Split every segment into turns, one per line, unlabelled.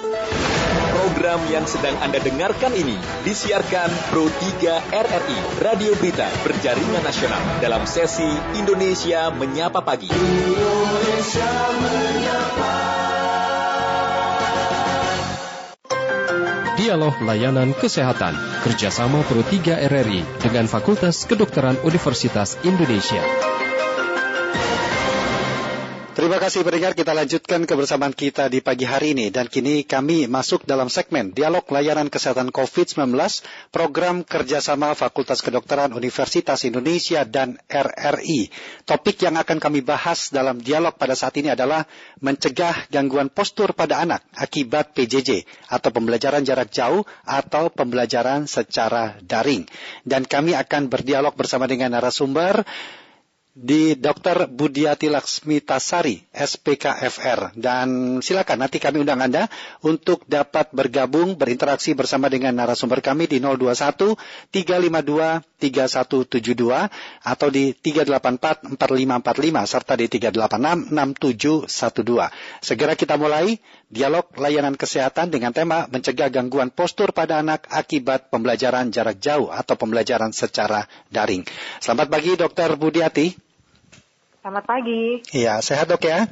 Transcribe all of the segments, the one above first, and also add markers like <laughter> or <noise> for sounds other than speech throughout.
Program yang sedang Anda dengarkan ini disiarkan Pro 3 RRI, Radio Berita Berjaringan Nasional dalam sesi Indonesia Menyapa Pagi. Indonesia Menyapa.
Dialog Layanan Kesehatan kerjasama Pro 3 RRI dengan Fakultas Kedokteran Universitas Indonesia.
Terima kasih pendengar, kita lanjutkan kebersamaan kita di pagi hari ini dan kini kami masuk dalam segmen Dialog Layanan Kesehatan COVID-19 program kerjasama Fakultas Kedokteran Universitas Indonesia dan RRI. Topik yang akan kami bahas dalam dialog pada saat ini adalah mencegah gangguan postur pada anak akibat PJJ atau pembelajaran jarak jauh atau pembelajaran secara daring. Dan kami akan berdialog bersama dengan narasumber di Dr. Budiati Laksmitasari, SPKFR. Dan silakan nanti kami undang Anda untuk dapat bergabung, berinteraksi bersama dengan narasumber kami di 021 352 3172 atau di 384 4545 serta di 386 6712. Segera kita mulai dialog layanan kesehatan dengan tema mencegah gangguan postur pada anak akibat pembelajaran jarak jauh atau pembelajaran secara daring. Selamat pagi Dr. Budiati.
Selamat pagi.
Iya, sehat dok ya?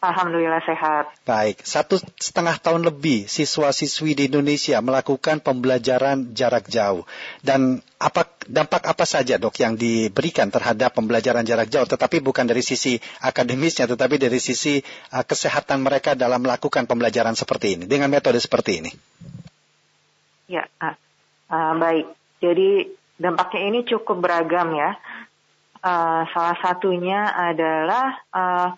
Alhamdulillah sehat.
Baik, satu setengah tahun lebih siswa-siswi di Indonesia melakukan pembelajaran jarak jauh. Dan apa dampak apa saja dok yang diberikan terhadap pembelajaran jarak jauh, tetapi bukan dari sisi akademisnya, tetapi dari sisi uh, kesehatan mereka dalam melakukan pembelajaran seperti ini, dengan metode seperti ini?
Ya, uh, uh, baik. Jadi dampaknya ini cukup beragam ya. Uh, salah satunya adalah uh,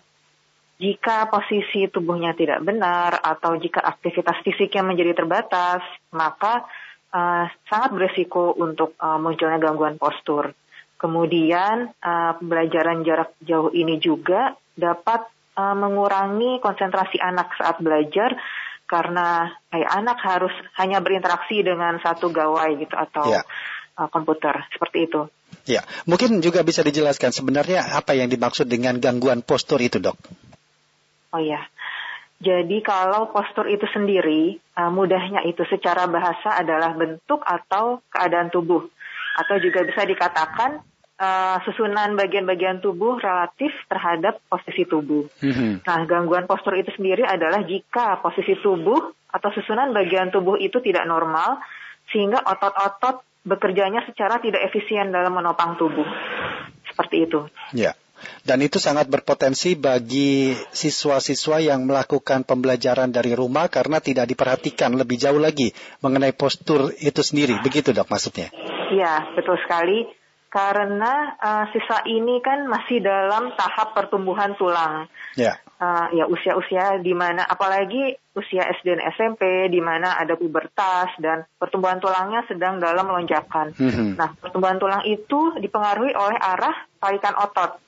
jika posisi tubuhnya tidak benar atau jika aktivitas fisiknya menjadi terbatas, maka uh, sangat beresiko untuk uh, munculnya gangguan postur. Kemudian uh, pembelajaran jarak jauh ini juga dapat uh, mengurangi konsentrasi anak saat belajar karena eh, anak harus hanya berinteraksi dengan satu gawai gitu atau ya. uh, komputer seperti itu.
Ya, mungkin juga bisa dijelaskan sebenarnya apa yang dimaksud dengan gangguan postur itu, dok?
Oh ya. Jadi kalau postur itu sendiri, uh, mudahnya itu secara bahasa adalah bentuk atau keadaan tubuh. Atau juga bisa dikatakan uh, susunan bagian-bagian tubuh relatif terhadap posisi tubuh. Mm-hmm. Nah, gangguan postur itu sendiri adalah jika posisi tubuh atau susunan bagian tubuh itu tidak normal, sehingga otot-otot bekerjanya secara tidak efisien dalam menopang tubuh. Seperti itu.
Ya. Dan itu sangat berpotensi bagi siswa-siswa yang melakukan pembelajaran dari rumah karena tidak diperhatikan lebih jauh lagi mengenai postur itu sendiri. Begitu dok maksudnya?
Iya, betul sekali. Karena uh, siswa ini kan masih dalam tahap pertumbuhan tulang. Ya. Uh, ya usia-usia di mana apalagi usia SD dan SMP di mana ada pubertas dan pertumbuhan tulangnya sedang dalam lonjakan. Mm -hmm. Nah, pertumbuhan tulang itu dipengaruhi oleh arah tarikan otot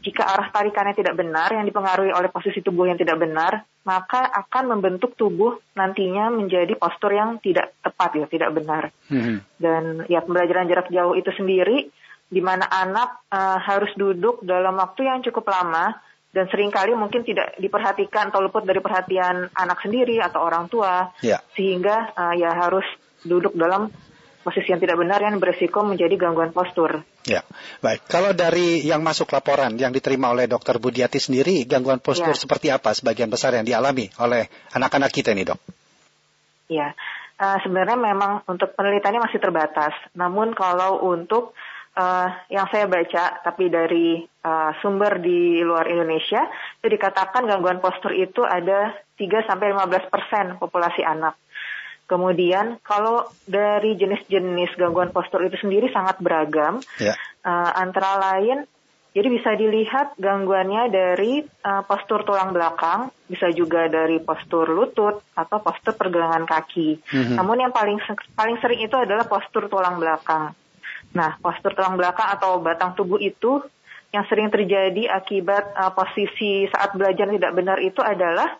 jika arah tarikannya tidak benar, yang dipengaruhi oleh posisi tubuh yang tidak benar, maka akan membentuk tubuh nantinya menjadi postur yang tidak tepat ya, tidak benar. Hmm. Dan ya pembelajaran jarak jauh itu sendiri, di mana anak uh, harus duduk dalam waktu yang cukup lama dan sering kali mungkin tidak diperhatikan atau luput dari perhatian anak sendiri atau orang tua, yeah. sehingga uh, ya harus duduk dalam posisi yang tidak benar yang berisiko menjadi gangguan postur.
Ya, baik. Kalau dari yang masuk laporan yang diterima oleh Dokter Budiati sendiri, gangguan postur ya. seperti apa sebagian besar yang dialami oleh anak-anak kita ini, dok?
Ya, uh, sebenarnya memang untuk penelitiannya masih terbatas. Namun kalau untuk uh, yang saya baca, tapi dari uh, sumber di luar Indonesia, itu dikatakan gangguan postur itu ada 3 sampai 15 persen populasi anak. Kemudian kalau dari jenis-jenis gangguan postur itu sendiri sangat beragam. Ya. Uh, antara lain, jadi bisa dilihat gangguannya dari uh, postur tulang belakang, bisa juga dari postur lutut atau postur pergelangan kaki. Mm-hmm. Namun yang paling paling sering itu adalah postur tulang belakang. Nah, postur tulang belakang atau batang tubuh itu yang sering terjadi akibat uh, posisi saat belajar tidak benar itu adalah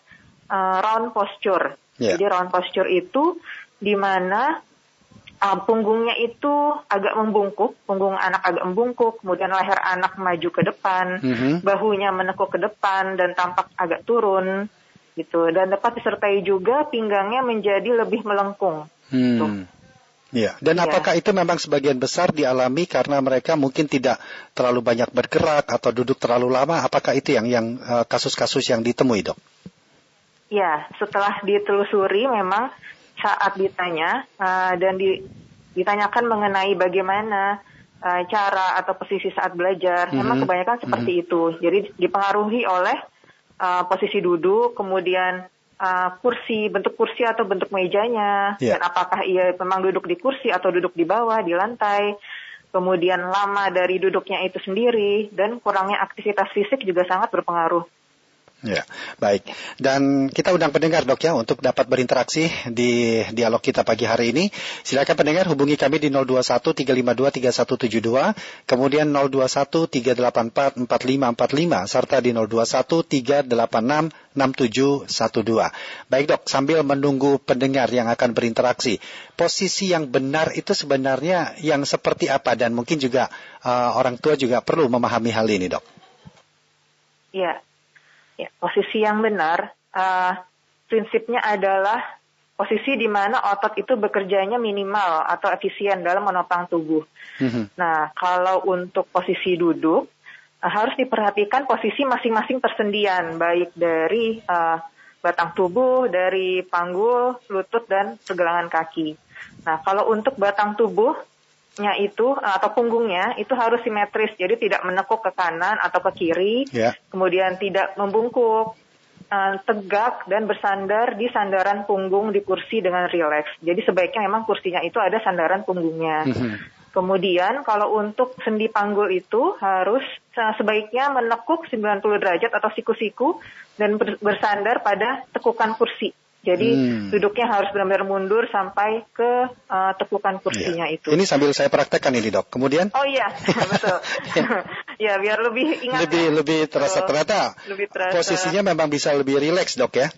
uh, round posture. Yeah. Jadi round posture itu di mana uh, punggungnya itu agak membungkuk, punggung anak agak membungkuk, kemudian leher anak maju ke depan, mm -hmm. bahunya menekuk ke depan dan tampak agak turun, gitu dan dapat disertai juga pinggangnya menjadi lebih melengkung. Gitu.
Hmm. Ya, dan ya. apakah itu memang sebagian besar dialami karena mereka mungkin tidak terlalu banyak bergerak atau duduk terlalu lama? Apakah itu yang yang eh, kasus-kasus yang ditemui, dok?
Ya, setelah ditelusuri memang saat ditanya uh, dan di, ditanyakan mengenai bagaimana uh, cara atau posisi saat belajar, mm -hmm. memang kebanyakan seperti mm -hmm. itu. Jadi dipengaruhi oleh uh, posisi duduk, kemudian uh, kursi, bentuk kursi atau bentuk mejanya, yeah. dan apakah ia memang duduk di kursi atau duduk di bawah, di lantai, kemudian lama dari duduknya itu sendiri, dan kurangnya aktivitas fisik juga sangat berpengaruh.
Ya, baik. Dan kita undang pendengar dok ya untuk dapat berinteraksi di dialog kita pagi hari ini. Silakan pendengar hubungi kami di 021 352 3172, kemudian 021 384 4545 serta di 021 386 6712. Baik dok, sambil menunggu pendengar yang akan berinteraksi, posisi yang benar itu sebenarnya yang seperti apa dan mungkin juga uh, orang tua juga perlu memahami hal ini dok.
Ya, Ya, posisi yang benar uh, prinsipnya adalah posisi di mana otot itu bekerjanya minimal atau efisien dalam menopang tubuh. Mm-hmm. Nah, kalau untuk posisi duduk uh, harus diperhatikan posisi masing-masing persendian, baik dari uh, batang tubuh, dari panggul, lutut dan pergelangan kaki. Nah, kalau untuk batang tubuh nya itu atau punggungnya itu harus simetris jadi tidak menekuk ke kanan atau ke kiri yeah. kemudian tidak membungkuk uh, tegak dan bersandar di sandaran punggung di kursi dengan rileks jadi sebaiknya memang kursinya itu ada sandaran punggungnya mm -hmm. kemudian kalau untuk sendi panggul itu harus sebaiknya menekuk 90 derajat atau siku-siku dan bersandar pada tekukan kursi jadi hmm. duduknya harus benar-benar mundur sampai ke uh, tekukan kursinya
ya.
itu.
Ini sambil saya praktekkan ini dok. Kemudian?
Oh iya, <laughs> betul. ya <laughs> biar lebih ingat.
Lebih ya. lebih terasa ternyata. Lebih terasa. Posisinya memang bisa lebih rileks dok ya?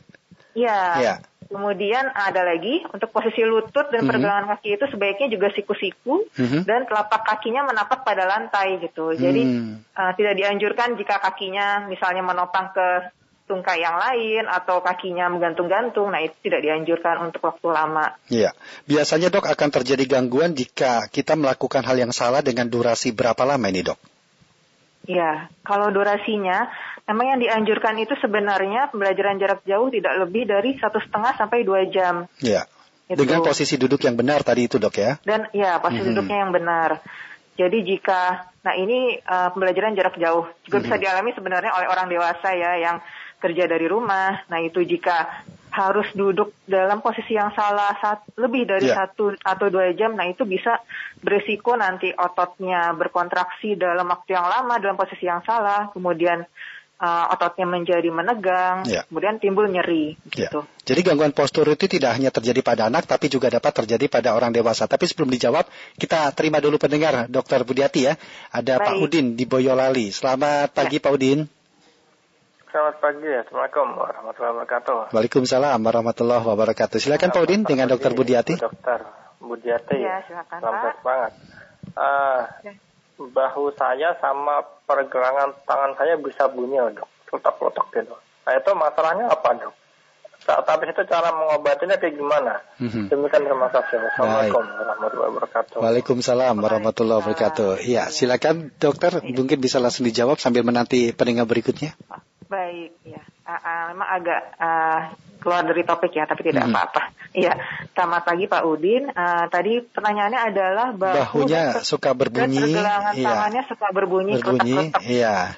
Iya. Ya. Kemudian ada lagi untuk posisi lutut dan mm -hmm. pergelangan kaki itu sebaiknya juga siku-siku mm -hmm. dan telapak kakinya menapak pada lantai gitu. Jadi mm. uh, tidak dianjurkan jika kakinya misalnya menopang ke tungkai yang lain atau kakinya menggantung-gantung, nah itu tidak dianjurkan untuk waktu lama.
Iya, biasanya dok akan terjadi gangguan jika kita melakukan hal yang salah dengan durasi berapa lama ini dok?
Iya, kalau durasinya, memang yang dianjurkan itu sebenarnya pembelajaran jarak jauh tidak lebih dari satu setengah sampai dua jam.
Iya. Dengan posisi duduk yang benar tadi itu dok ya?
Dan ya posisi mm -hmm. duduknya yang benar. Jadi jika, nah ini uh, pembelajaran jarak jauh juga mm -hmm. bisa dialami sebenarnya oleh orang dewasa ya yang kerja dari rumah. Nah itu jika harus duduk dalam posisi yang salah saat, lebih dari yeah. satu atau dua jam, nah itu bisa berisiko nanti ototnya berkontraksi dalam waktu yang lama dalam posisi yang salah, kemudian uh, ototnya menjadi menegang, yeah. kemudian timbul nyeri. Yeah. Gitu.
Jadi gangguan postur itu tidak hanya terjadi pada anak, tapi juga dapat terjadi pada orang dewasa. Tapi sebelum dijawab, kita terima dulu pendengar, Dokter Budiati ya. Ada Baik. Pak Udin di Boyolali. Selamat pagi ya. Pak Udin.
Selamat pagi, Assalamualaikum warahmatullahi wabarakatuh.
Waalaikumsalam warahmatullahi wabarakatuh. Silakan Pak Udin dengan Dokter Budiati.
Dokter Budiati.
Ya, silakan
Selamat banget. Uh, ya. Bahu saya sama pergelangan tangan saya bisa bunyi, dok. Letak-letak gitu. Nah itu masalahnya apa, dok? Tapi itu cara mengobatinya kayak gimana? Mm-hmm. Demikian terima kasih. Assalamualaikum warahmatullahi wabarakatuh.
Waalaikumsalam warahmatullahi wabarakatuh. Iya, silakan dokter mungkin bisa langsung dijawab sambil menanti pendengar berikutnya.
Memang agak uh, keluar dari topik ya, tapi tidak hmm. apa-apa. Iya, selamat pagi Pak Udin. Uh, tadi pertanyaannya adalah
bahu bahunya suka berbunyi,
dan iya. tangannya suka berbunyi,
berbunyi, iya.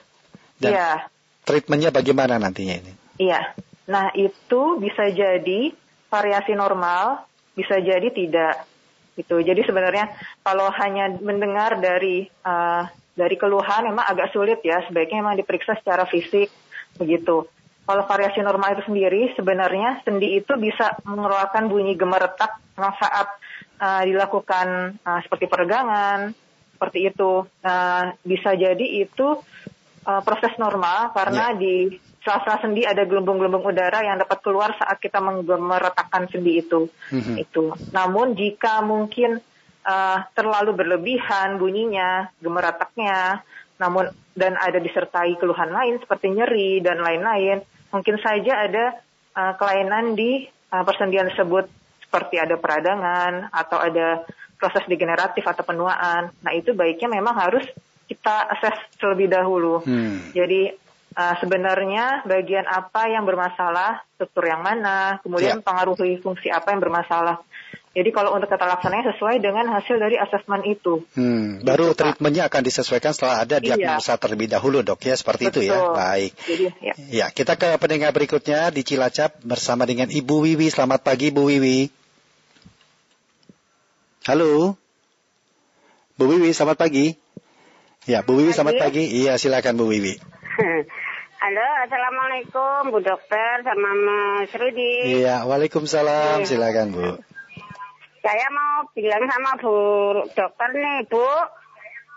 Dan iya. treatmentnya bagaimana nantinya ini?
Iya. Nah itu bisa jadi variasi normal, bisa jadi tidak. Gitu. Jadi sebenarnya kalau hanya mendengar dari uh, dari keluhan memang agak sulit ya. Sebaiknya memang diperiksa secara fisik begitu. Kalau variasi normal itu sendiri sebenarnya sendi itu bisa mengeluarkan bunyi gemeretak saat uh, dilakukan uh, seperti peregangan, seperti itu. Uh, bisa jadi itu uh, proses normal karena yeah. di sela-sela sendi ada gelembung-gelembung udara yang dapat keluar saat kita menggemeretakkan sendi itu. Mm-hmm. Itu. Namun jika mungkin uh, terlalu berlebihan bunyinya, gemeretaknya, namun dan ada disertai keluhan lain seperti nyeri dan lain-lain, mungkin saja ada uh, kelainan di uh, persendian tersebut seperti ada peradangan atau ada proses degeneratif atau penuaan. Nah itu baiknya memang harus kita assess terlebih dahulu. Hmm. Jadi uh, sebenarnya bagian apa yang bermasalah, struktur yang mana, kemudian yeah. pengaruhi fungsi apa yang bermasalah. Jadi kalau untuk tata laksananya sesuai dengan hasil dari asesmen itu.
Hmm, baru gitu, treatmentnya akan disesuaikan setelah ada iya. diagnosa iya. terlebih dahulu dok ya seperti Betul. itu ya. Baik. Jadi, ya. ya kita ke pendengar berikutnya di Cilacap bersama dengan Ibu Wiwi. Selamat pagi Bu Wiwi. Halo. Bu Wiwi selamat pagi. Ya Bu Wiwi selamat pagi. Iya silakan Bu Wiwi. <laughs>
Halo, assalamualaikum Bu Dokter sama Mas Rudi.
Iya, waalaikumsalam. Iya. Silakan Bu.
Saya mau bilang sama Bu Dokter nih Bu.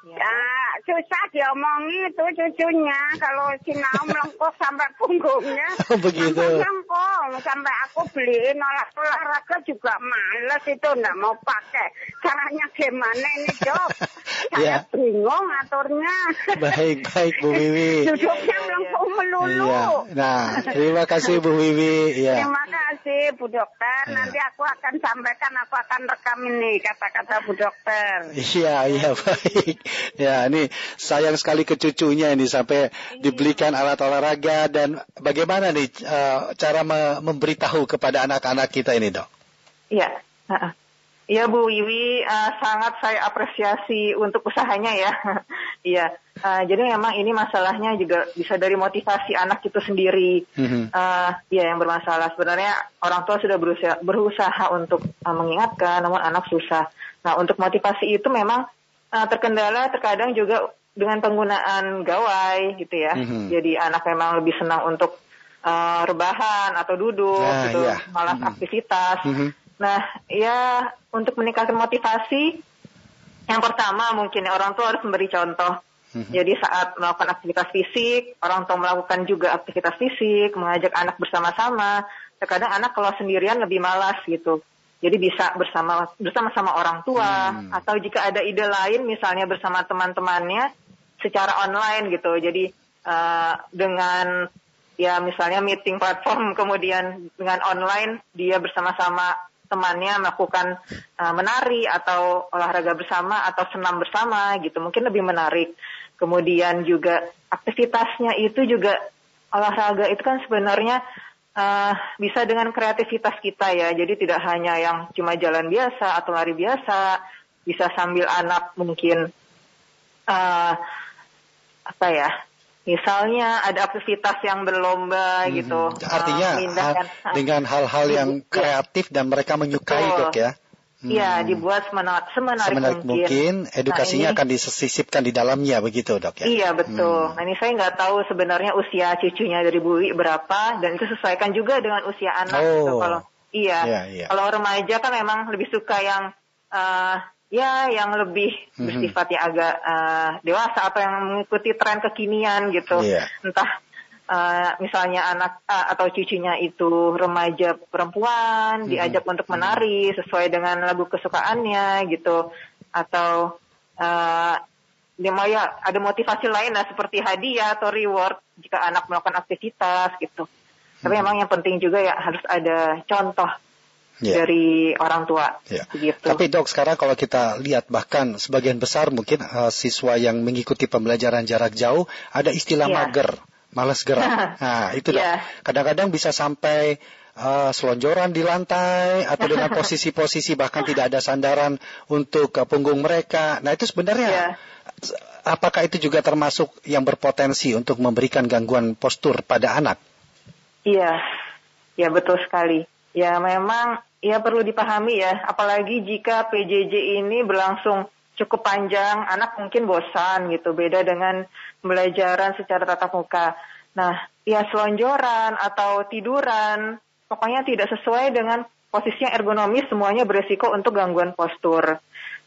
Ya. Susah diomongi itu cucunya kalau sinau melengkung sampai punggungnya. <laughs>
Oh, begitu.
melengkung sampai aku beliin olah olahraga juga males itu nggak mau pakai. Caranya gimana ini dok? <laughs> Saya ya. bingung aturnya.
Baik baik Bu Wiwi. <laughs>
Duduknya melengkung melulu.
Ya. Nah terima kasih Bu Wiwi.
Ya. Terima kasih Bu Dokter. Ya. Nanti aku akan sampaikan, aku akan rekam ini kata-kata Bu Dokter.
Iya iya baik. <laughs> Ya ini sayang sekali ke cucunya ini sampai iya. dibelikan alat olahraga dan bagaimana nih uh, cara me memberitahu kepada anak-anak kita ini dok?
Iya, Iya Bu Wiwi, uh, sangat saya apresiasi untuk usahanya ya. <laughs> Iya, uh, jadi memang ini masalahnya juga bisa dari motivasi anak itu sendiri. Mm-hmm. Uh, ya yang bermasalah sebenarnya orang tua sudah berusaha, berusaha untuk uh, mengingatkan, namun anak susah. Nah untuk motivasi itu memang uh, terkendala terkadang juga dengan penggunaan gawai gitu ya. Mm-hmm. Jadi anak memang lebih senang untuk uh, rebahan atau duduk nah, gitu, iya. malas mm-hmm. aktivitas. Mm-hmm. Nah, ya untuk meningkatkan motivasi, yang pertama mungkin orang tua harus memberi contoh. Mm-hmm. Jadi saat melakukan aktivitas fisik, orang tua melakukan juga aktivitas fisik, mengajak anak bersama-sama. Terkadang anak kalau sendirian lebih malas gitu. Jadi bisa bersama bersama sama orang tua hmm. atau jika ada ide lain misalnya bersama teman-temannya secara online gitu. Jadi uh, dengan ya misalnya meeting platform <laughs> kemudian dengan online dia bersama-sama temannya melakukan uh, menari atau olahraga bersama atau senam bersama gitu mungkin lebih menarik. Kemudian juga aktivitasnya itu juga olahraga itu kan sebenarnya uh, bisa dengan kreativitas kita ya. Jadi tidak hanya yang cuma jalan biasa atau lari biasa, bisa sambil anak mungkin uh, apa ya? Misalnya ada aktivitas yang berlomba hmm, gitu.
Artinya uh, dengan hal-hal yang iya. kreatif dan mereka menyukai dok ya.
Iya, hmm. dibuat semenarik, semenarik,
semenarik mungkin. mungkin. Edukasinya nah, ini, akan disisipkan di dalamnya begitu dok ya?
Iya betul. Hmm. Nah ini saya nggak tahu sebenarnya usia cucunya dari Bu berapa dan itu sesuaikan juga dengan usia anak. Gitu. Oh. Gitu. Kalau iya, iya. kalau remaja kan memang lebih suka yang uh, ya yang lebih hmm. bersifat yang agak uh, dewasa atau yang mengikuti tren kekinian gitu. Yeah. Entah uh, misalnya anak uh, atau cucunya itu remaja perempuan hmm. diajak untuk menari sesuai dengan lagu kesukaannya gitu atau uh, dia mau ya ada motivasi lain lah seperti hadiah atau reward jika anak melakukan aktivitas gitu. Tapi hmm. memang yang penting juga ya harus ada contoh yeah. dari orang tua. Yeah. Gitu.
Tapi dok sekarang kalau kita lihat bahkan sebagian besar mungkin uh, siswa yang mengikuti pembelajaran jarak jauh ada istilah yeah. mager malas gerak. <laughs> Nah, itu yeah. Kadang-kadang bisa sampai uh, selonjoran di lantai atau dengan <laughs> posisi-posisi bahkan tidak ada sandaran untuk uh, punggung mereka. Nah, itu sebenarnya yeah. apakah itu juga termasuk yang berpotensi untuk memberikan gangguan postur pada anak?
Iya. Ya, betul sekali. Ya, memang ya perlu dipahami ya, apalagi jika PJJ ini berlangsung cukup panjang, anak mungkin bosan gitu. Beda dengan pembelajaran secara tatap muka. Nah, ya selonjoran atau tiduran, pokoknya tidak sesuai dengan posisi yang ergonomis, semuanya beresiko untuk gangguan postur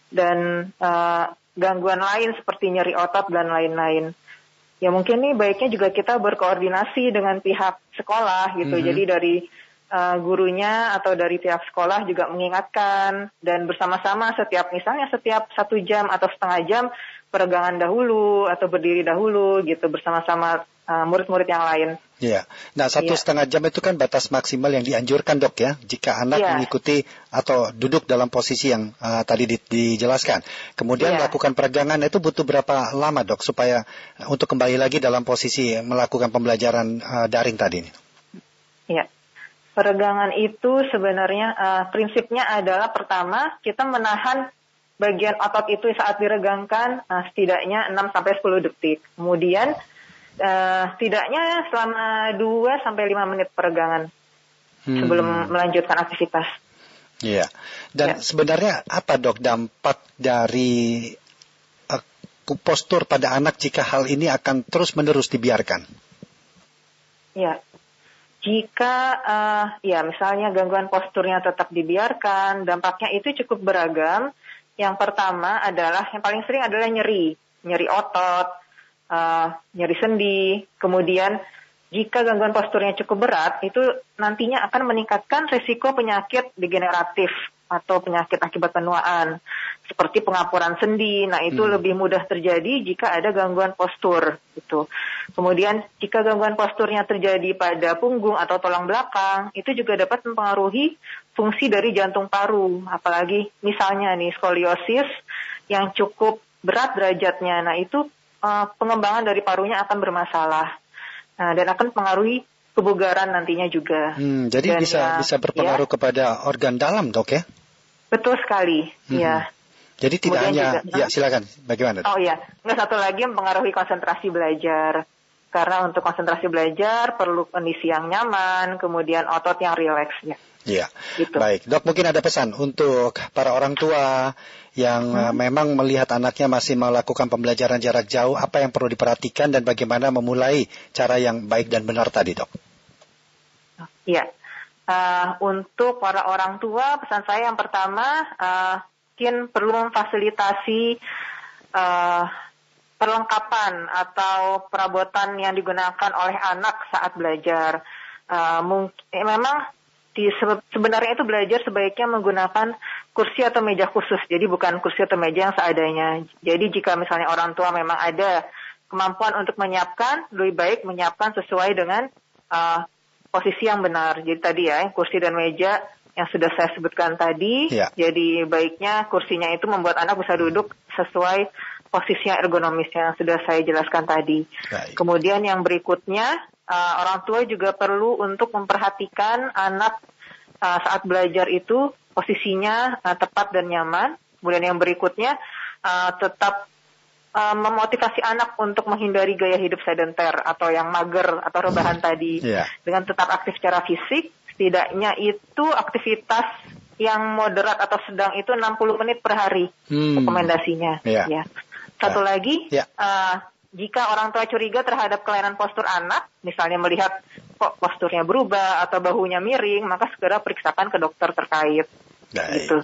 dan uh, gangguan lain seperti nyeri otot dan lain-lain. Ya mungkin nih baiknya juga kita berkoordinasi dengan pihak sekolah gitu. Mm -hmm. Jadi dari uh, gurunya atau dari pihak sekolah juga mengingatkan dan bersama-sama setiap misalnya setiap satu jam atau setengah jam peregangan dahulu atau berdiri dahulu gitu bersama-sama uh, murid-murid yang lain.
Iya. Nah, satu ya. setengah jam itu kan batas maksimal yang dianjurkan dok ya, jika anak ya. mengikuti atau duduk dalam posisi yang uh, tadi di, dijelaskan. Kemudian ya. melakukan peregangan itu butuh berapa lama dok supaya untuk kembali lagi dalam posisi melakukan pembelajaran uh, daring tadi?
Iya. Peregangan itu sebenarnya uh, prinsipnya adalah pertama kita menahan bagian otot itu saat diregangkan uh, setidaknya 6 sampai 10 detik. Kemudian uh, setidaknya selama 2 sampai 5 menit peregangan hmm. sebelum melanjutkan aktivitas.
Iya. Dan ya. sebenarnya apa dok dampak dari uh, postur pada anak jika hal ini akan terus menerus dibiarkan?
Ya. Jika uh, ya misalnya gangguan posturnya tetap dibiarkan, dampaknya itu cukup beragam. Yang pertama adalah yang paling sering adalah nyeri, nyeri otot, uh, nyeri sendi, kemudian jika gangguan posturnya cukup berat, itu nantinya akan meningkatkan risiko penyakit degeneratif atau penyakit akibat penuaan, seperti pengapuran sendi. Nah, itu hmm. lebih mudah terjadi jika ada gangguan postur. Itu. Kemudian, jika gangguan posturnya terjadi pada punggung atau tulang belakang, itu juga dapat mempengaruhi fungsi dari jantung paru. Apalagi misalnya nih skoliosis yang cukup berat derajatnya. Nah, itu uh, pengembangan dari parunya akan bermasalah nah, dan akan pengaruhi kebugaran nantinya juga.
Hmm, jadi dan bisa ya, bisa berpengaruh ya, kepada organ dalam dok ya?
Betul sekali, hmm. ya.
Jadi tidak Kemudian hanya, juga, ya silakan, bagaimana?
Oh ya, nggak satu lagi mempengaruhi konsentrasi belajar. Karena untuk konsentrasi belajar perlu kondisi yang nyaman, kemudian otot yang rileks ya.
Iya. Gitu. Baik, dok mungkin ada pesan untuk para orang tua yang hmm. uh, memang melihat anaknya masih melakukan pembelajaran jarak jauh, apa yang perlu diperhatikan dan bagaimana memulai cara yang baik dan benar tadi, dok?
Iya. Uh, untuk para orang tua, pesan saya yang pertama, uh, mungkin perlu memfasilitasi uh, perlengkapan atau perabotan yang digunakan oleh anak saat belajar. Uh, mungkin memang di sebenarnya itu belajar sebaiknya menggunakan kursi atau meja khusus. Jadi bukan kursi atau meja yang seadanya. Jadi jika misalnya orang tua memang ada kemampuan untuk menyiapkan, lebih baik menyiapkan sesuai dengan uh, posisi yang benar. Jadi tadi ya, kursi dan meja yang sudah saya sebutkan tadi. Ya. Jadi baiknya kursinya itu membuat anak bisa duduk sesuai posisi yang ergonomis yang sudah saya jelaskan tadi. Baik. Kemudian yang berikutnya uh, orang tua juga perlu untuk memperhatikan anak uh, saat belajar itu posisinya uh, tepat dan nyaman. Kemudian yang berikutnya uh, tetap uh, memotivasi anak untuk menghindari gaya hidup sedenter atau yang mager atau rebahan hmm. tadi yeah. dengan tetap aktif secara fisik. Setidaknya itu aktivitas yang moderat atau sedang itu 60 menit per hari hmm. rekomendasinya. Yeah. Ya. Satu lagi, yeah. uh, jika orang tua curiga terhadap kelainan postur anak, misalnya melihat kok posturnya berubah atau bahunya miring, maka segera periksakan ke dokter terkait.
Baik. Gitu.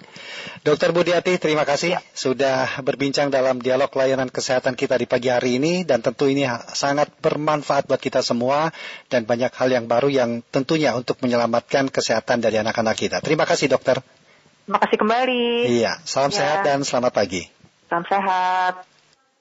Dokter Budiati, terima kasih ya. sudah berbincang dalam dialog layanan kesehatan kita di pagi hari ini dan tentu ini sangat bermanfaat buat kita semua dan banyak hal yang baru yang tentunya untuk menyelamatkan kesehatan dari anak-anak kita. Terima kasih dokter.
Terima kasih kembali.
Iya, salam ya. sehat dan selamat pagi.
Salam sehat.